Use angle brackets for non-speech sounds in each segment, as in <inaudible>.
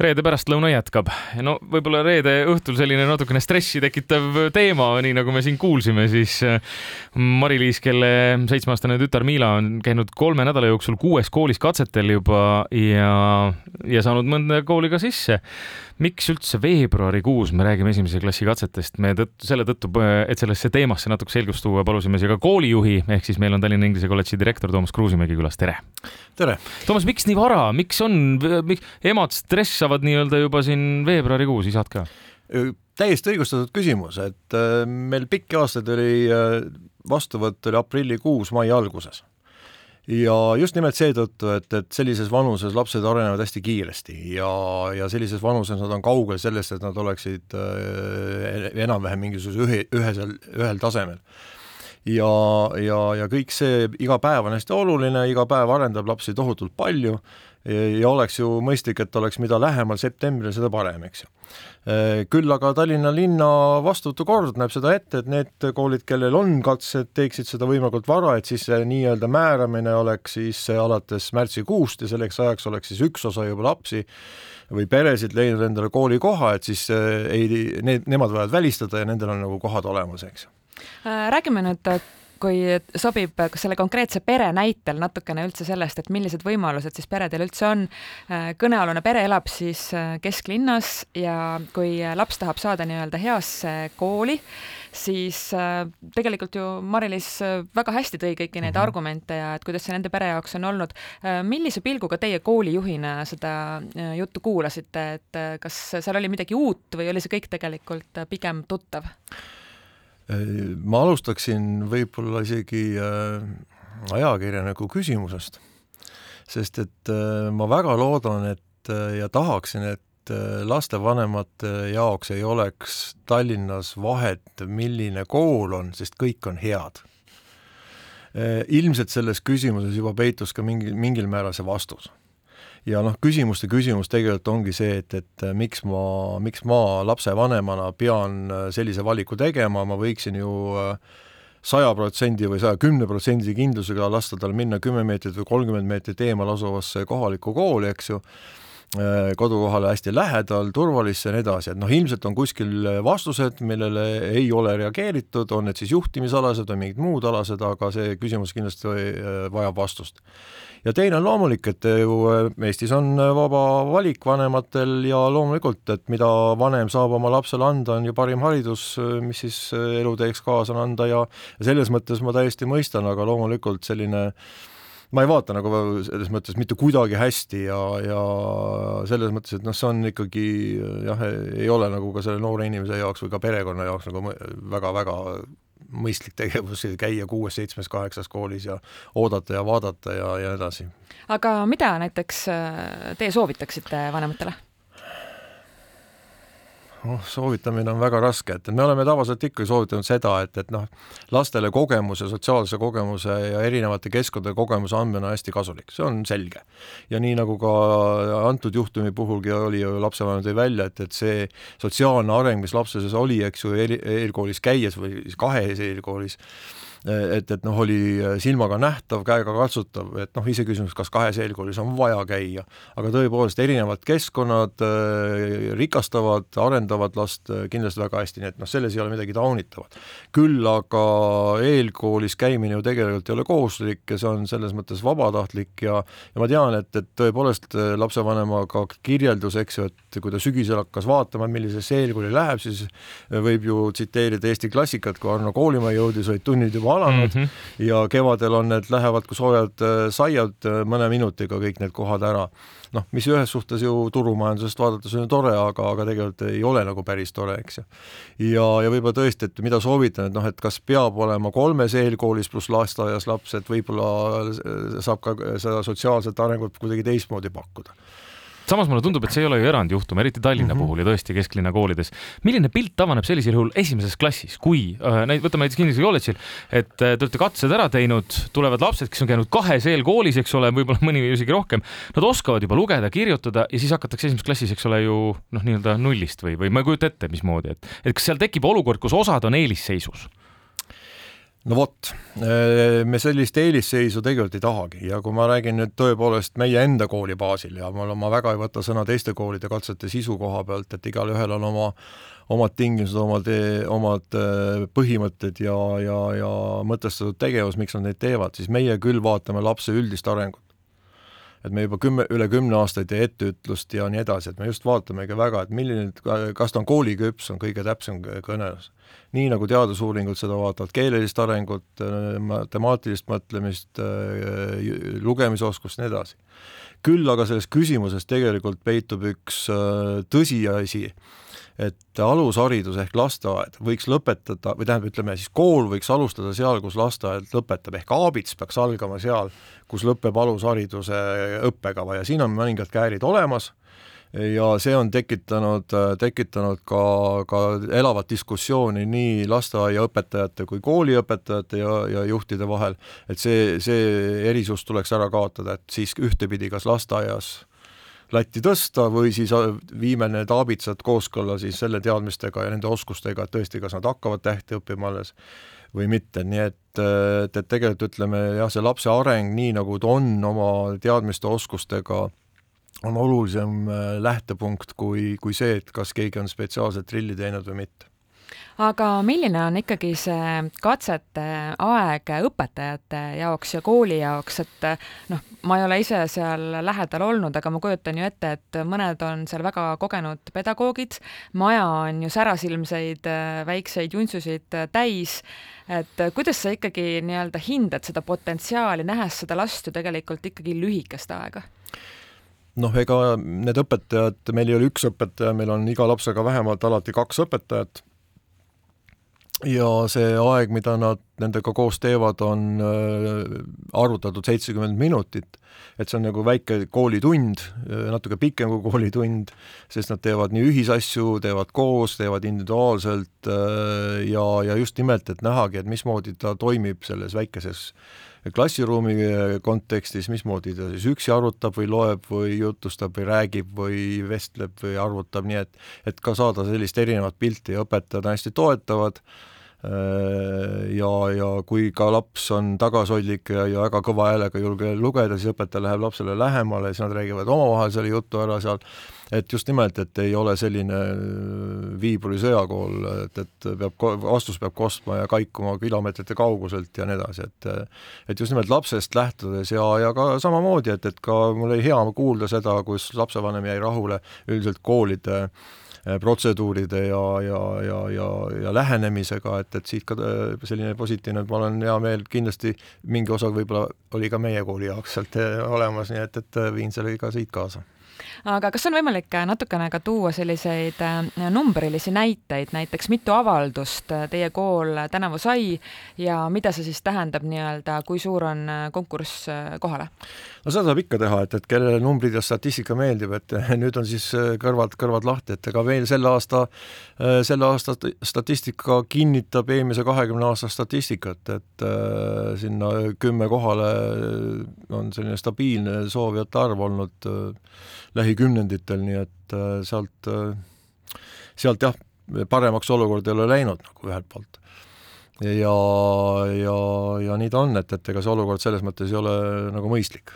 reede pärastlõuna jätkab. no võib-olla reede õhtul selline natukene stressi tekitav teema, nii nagu me siin kuulsime, siis äh, Mari-Liis, kelle seitsmeaastane tütar Miila on käinud kolme nädala jooksul kuues koolis katsetel juba ja, ja saanud mõnda kooli ka sisse miks üldse veebruarikuus me räägime esimese klassi katsetest, me tõttu, selle tõttu, et sellesse teemasse natuke selgust tuua, palusime siia ka koolijuhi, ehk siis meil on Tallinna Inglise Kolledži direktor Toomas Kruusimägi külas, tere! tere! Toomas, miks nii vara, miks on, miks emad stressavad nii-öelda juba siin veebruarikuus, isad ka? täiesti õigustatud küsimus, et äh, meil pikki aastaid oli äh, vastuvõtt oli aprillikuus, mai alguses ja just nimelt seetõttu, et, et sellises vanuses lapsed arenevad hästi kiiresti ja, ja sellises vanuses nad on kaugel sellest, et nad oleksid äh, enam-vähem mingisuguse ühe, ühesel, ühel tasemel. Ja, ja, ja kõik see, iga päev on hästi oluline, iga päev arendab lapsi tohutult palju ja oleks ju mõistlik, et oleks mida lähemal septembrile, seda parem, eks ju. Küll aga Tallinna linna vastuvõtukord näeb seda ette, et need koolid, kellel on katsed, teeksid seda võimalikult vara, et siis see nii-öelda määramine oleks siis alates märtsikuust ja selleks ajaks oleks siis üks osa juba lapsi või peresid leidnud endale koolikoha, et siis ei, need, nemad võivad välistada ja nendel on nagu kohad olemas, eks. Räägime nüüd kui sobib selle konkreetse pere näitel natukene üldse sellest, et millised võimalused siis peredel üldse on. kõnealune pere elab siis äh, kesklinnas ja kui laps tahab saada nii-öelda heasse kooli, siis äh, tegelikult ju Mari-Liis äh, väga hästi tõi kõiki neid mm -hmm. argumente ja et kuidas see nende pere jaoks on olnud. millise pilguga teie koolijuhina seda juttu kuulasite, et kas seal oli midagi uut või oli see kõik tegelikult pigem tuttav? Ma alustaksin võib-olla isegi äh, ajakirjaniku küsimusest, sest et äh, ma väga loodan, et äh, ja tahaksin, et lastevanemate jaoks ei oleks Tallinnas vahet, milline kool on, sest kõik on head. ilmselt selles küsimuses juba peitus ka mingi, mingil määral see vastus ja noh, küsimuste küsimus tegelikult ongi see, et, et äh, miks ma, miks ma lapsevanemana pean äh, sellise valiku tegema, ma võiksin ju äh, saja protsendi või saja kümne protsendi kindlusega lasta tal minna kümme meetrit või kolmkümmend meetrit eemal asuvasse kohalikku kooli, eks ju, kodukohale hästi lähedal, turvalisse ja nii edasi, et noh, ilmselt on kuskil vastused, millele ei ole reageeritud, on need siis juhtimisalased või mingid muud alased, aga see küsimus kindlasti vajab vastust. Ja teine on loomulik, et ju äh, Eestis on äh, vaba valik vanematel ja loomulikult, et mida vanem saab oma lapsele anda, on ju parim haridus, äh, mis siis eluteeks kaasa on anda ja selles mõttes ma täiesti mõistan, aga loomulikult selline ma ei vaata nagu selles mõttes mitte kuidagi hästi ja, ja selles mõttes, et noh, see on ikkagi jah, ei ole nagu ka selle noore inimese jaoks või ka perekonna jaoks nagu väga-väga mõistlik tegevus <laughs> käia kuues-seitsmes, kaheksas koolis ja oodata ja vaadata ja, ja edasi. aga mida näiteks äh, teie soovitaksite vanematele? Noh, soovitamine on väga raske, et me oleme tavaliselt ikkagi soovitanud seda, et, et noh, lastele kogemuse, sotsiaalse kogemuse ja erinevate keskkondade kogemuse andmine on hästi kasulik, see on selge. ja nii nagu ka antud juhtumi puhulgi oli ju, lapsevanem tõi välja, et, et see sotsiaalne areng, mis lapse sees oli, eks ju, eelkoolis käies või kahes eelkoolis, et, et noh, oli silmaga nähtav, käega katsutav, et noh, iseküsimus, kas kahes eelkoolis on vaja käia, aga tõepoolest, erinevad keskkonnad äh, rikastavad, arendavad last äh, kindlasti väga hästi, nii et noh, selles ei ole midagi taunitavat. küll aga eelkoolis käimine ju tegelikult ei ole kohustuslik ja see on selles mõttes vabatahtlik ja ja ma tean, et, et tõepoolest äh, lapsevanemaga kirjeldus, eks ju, et kui ta sügisel hakkas vaatama, millisesse eelkooli läheb, siis võib ju tsiteerida Eesti klassikat, kui Arno Koolimäe jõudis, olid tunnid juba alanud mm -hmm. ja kevadel on need, lähevad kui soojad äh, saiad äh, mõne minutiga kõik need kohad ära. noh, mis ühes suhtes ju turumajandusest vaadates on ju tore, aga, aga tegelikult ei ole nagu päris tore, eks ju. ja, ja võib-olla tõesti, et mida soovitan, et noh, et kas peab olema kolmes eelkoolis pluss lasteaias laps, et võib-olla äh, saab ka seda sotsiaalset arengut kuidagi teistmoodi pakkuda samas mulle tundub, et see ei ole ju erandjuhtum, eriti Tallinna mm -hmm. puhul ja tõesti kesklinna koolides. milline pilt avaneb sellisel juhul esimeses klassis, kui äh, näit-, võtame näiteks Inglise kolledžil, et äh, te olete katsed ära teinud, tulevad lapsed, kes on käinud kahes eelkoolis, eks ole, võib-olla mõni isegi rohkem, nad oskavad juba lugeda, kirjutada ja siis hakatakse esimeses klassis, eks ole ju noh, nii-öelda nullist või, või ma ei kujuta ette, mismoodi, et, et kas seal tekib olukord, kus osad on eelisseisus? No vot, me sellist eelisseisu tegelikult ei tahagi ja kui ma räägin nüüd tõepoolest meie enda kooli baasil ja ma, ma väga ei võta sõna teiste koolide katsete sisu koha pealt, et igalühel on oma omad tingimused, omad, omad põhimõtted ja, ja, ja mõtestatud tegevus, miks nad neid teevad, siis meie küll vaatame lapse üldist arengut et me juba kümme, üle kümne aasta ei tee etteütlust ja nii edasi, et me just vaatamegi väga, et milline, kas ta on kooliküps, on kõige täpsem kõneles. nii nagu teadusuuringud seda vaatavad, keelelist arengut, matemaatilist mõtlemist, lugemisoskust, nii edasi. küll aga selles küsimuses tegelikult peitub üks tõsiasi, et alusharidus ehk lasteaed võiks lõpetada või tähendab, ütleme siis kool võiks alustada seal, kus lasteaed lõpetab, ehk aabits peaks algama seal, kus lõpeb alushariduse õppekava ja siin on mõningad käärid olemas ja see on tekitanud, tekitanud ka, ka elavat diskussiooni nii lasteaiaõpetajate kui kooliõpetajate ja, ja juhtide vahel, et see, see erisus tuleks ära kaotada, et siis ühtepidi kas lasteaias latti tõsta või siis äh, viime need aabitsad kooskõlla siis selle teadmistega ja nende oskustega, et tõesti, kas nad hakkavad tähti õppima alles või mitte, nii et, et, et tegelikult ütleme jah, see lapse areng, nii nagu ta on oma teadmiste, oskustega, on olulisem äh, lähtepunkt kui, kui see, et kas keegi on spetsiaalselt trilli teinud või mitte aga milline on ikkagi see katsete aeg õpetajate jaoks ja kooli jaoks, et noh, ma ei ole ise seal lähedal olnud, aga ma kujutan ju ette, et mõned on seal väga kogenud pedagoogid, maja on ju särasilmseid väikseid juntsusid täis, et kuidas sa ikkagi nii-öelda hindad seda potentsiaali, nähes seda last ju tegelikult ikkagi lühikest aega? noh, ega need õpetajad, meil ei ole üks õpetaja, meil on iga lapsega vähemalt alati kaks õpetajat ja see aeg, mida nad nendega koos teevad, on äh, arvutatud seitsekümmend minutit, et see on nagu väike koolitund, äh, natuke pikem kui koolitund, sest nad teevad nii ühisasju, teevad koos, teevad individuaalselt äh, ja, ja just nimelt, et nähagi, et mismoodi ta toimib selles väikeses klassiruumi kontekstis, mismoodi ta siis üksi arutab või loeb või jutustab või räägib või vestleb või arvutab, nii et et ka saada sellist erinevat pilti ja õpetajad hästi toetavad ja, ja kui ka laps on tagasihoidlik ja, ja väga kõva häälega ei julge lugeda, siis õpetaja läheb lapsele lähemale, siis nad räägivad omavahel selle jutu ära seal, et just nimelt, et ei ole selline viiburi sõjakool, et, et peab, vastus peab kostma ja kaikuma kilomeetrite kauguselt ja nii edasi, et et just nimelt lapsest lähtudes ja, ja ka samamoodi, et, et ka mul oli hea kuulda seda, kus lapsevanem jäi rahule üldiselt koolide äh, Äh, protseduuride ja, ja, ja, ja, ja lähenemisega, et, et siit ka äh, selline positiivne, et ma olen hea meel, kindlasti mingi osa võib-olla oli ka meie kooli jaoks sealt äh, olemas, nii et, et viin selle ka siit kaasa aga kas on võimalik äh, natukene ka tuua selliseid äh, numbrilisi näiteid, näiteks mitu avaldust äh, teie kool tänavu sai ja mida see siis tähendab nii-öelda, kui suur on konkurss kohale? no seda saab ikka teha, et, et kellele numbrid ja statistika meeldib, et <laughs> nüüd on siis kõrvad, kõrvad lahti, et ega veel selle aasta, selle aasta statistika kinnitab eelmise kahekümne aasta statistikat, et sinna kümme kohale on selline stabiilne soovijate arv olnud lähikümnenditel, nii et äh, sealt, äh, sealt jah, paremaks olukord ei ole läinud nagu ühelt poolt. ja, ja, ja nii ta on, et, et ega see olukord selles mõttes ei ole nagu mõistlik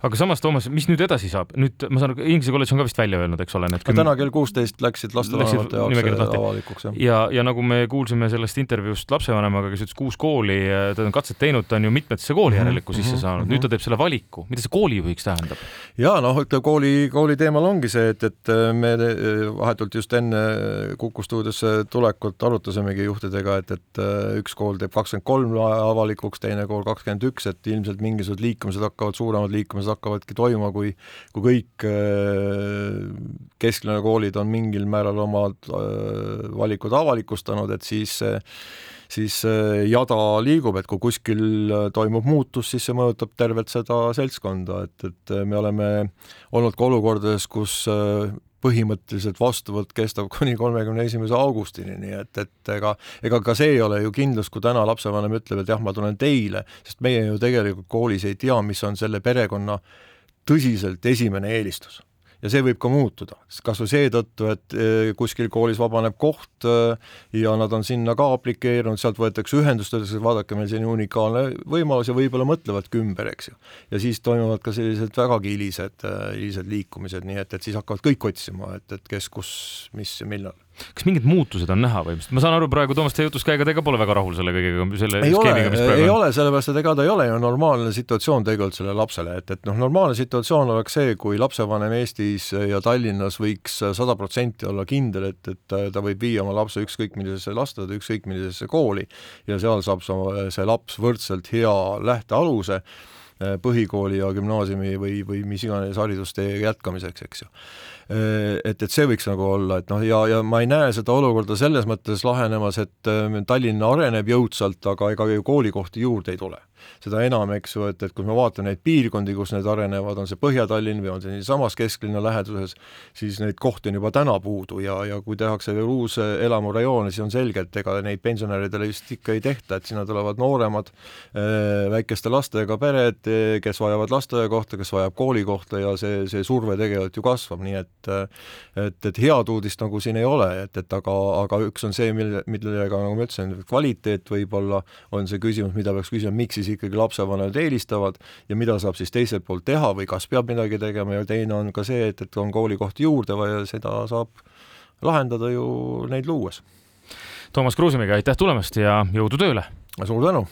aga samas, Toomas, mis nüüd edasi saab? nüüd ma saan aru, Inglise kolledž on ka vist välja öelnud, eks ole, need küm... täna kell kuusteist läksid lastevanemate jaoks avalikuks, jah. ja, ja nagu me kuulsime sellest intervjuust lapsevanemaga, kes ütles, kuus kooli, ta on katset teinud, ta on ju mitmetesse kooli mhm, -hmm. sisse mhm, saanud mm, -hmm. nüüd ta teeb selle valiku, mida see koolijuhiks tähendab? ja noh, ütleme kooli, kooli teemal ongi see, et, et me vahetult just enne Kuku stuudiosse tulekut arutasimegi juhtidega, et, et üks kool teeb kakskümmend kolm avalikuks, teine kool kakskümmend üks, et ilmselt mingisugused liikumised hakkavad, suuremad liikumised hakkavadki toimuma, kui, kui kõik äh, kesklinnakoolid on mingil määral omad äh, valikud avalikustanud, et siis siis jada liigub, et kui kuskil toimub muutus, siis see mõjutab tervet seda seltskonda, et, et me oleme olnud ka olukordades, kus äh, põhimõtteliselt vastuvõtt kestab <laughs> kuni kolmekümne esimese augustini, nii et, et ega, ega ka see ei ole ju kindlus, kui täna lapsevanem ütleb, et jah, ma tulen teile, sest meie ju tegelikult koolis ei tea, mis on selle perekonna tõsiselt esimene eelistus ja see võib ka muutuda, kas või seetõttu, et eh, kuskil koolis vabaneb koht eh, ja nad on sinna ka aplikeerinud, sealt võetakse ühendust, öeldakse, vaadake, meil selline unikaalne võimalus ja võib-olla mõtlevadki ümber, eks ju. ja siis toimuvad ka sellised vägagi hilised, hilised liikumised, nii et, et siis hakkavad kõik otsima, et, et kes, kus, mis ja millal kas mingid muutused on näha või, ma saan aru praegu Toomas, teie jutust ka, ega te ka pole väga rahul selle kõigega, selle ei ole, ei on. ole, sellepärast et ega ta ei ole ju normaalne situatsioon tegelikult sellele lapsele, et, et noh, normaalne situatsioon oleks see, kui lapsevanem Eestis ja Tallinnas võiks sada protsenti olla kindel, et, et ta võib viia oma lapse ükskõik millisesse lasteaeda, ükskõik millisesse kooli ja seal saab see laps võrdselt hea lähtealuse põhikooli ja gümnaasiumi või, või mis iganes haridustee jätkamiseks, eks ju et, et see võiks nagu olla, et noh, ja, ja ma ei näe seda olukorda selles mõttes lahenemas, et äh, Tallinn areneb jõudsalt, aga ega ju koolikohti juurde ei tule. Seda enam, eks ju, et, et kui me vaatame neid piirkondi, kus need arenevad, on see Põhja-Tallinn või on see siinsamas kesklinna läheduses, siis neid kohti on juba täna puudu ja, ja kui tehakse veel uus elamurajoon, siis on selge, et ega neid pensionäridele vist ikka ei tehta, et sinna tulevad nooremad äh, väikeste lastega pered, kes vajavad lasteaiakohta, kes vajab koolikohta ja see, see surve tegelikult ju kasvab, nii et et, et head uudist nagu siin ei ole, et, et aga, aga üks on see, mille, millega, nagu ma ütlesin, kvaliteet võib-olla on see küsimus, mida peaks küsima, miks siis ikkagi lapsevanemad eelistavad ja mida saab siis teiselt poolt teha või kas peab midagi tegema ja teine on ka see, et, et on koolikohti juurde vaja, seda saab lahendada ju neid luues. Toomas Kruusimägi, aitäh tulemast ja jõudu tööle! suur tänu!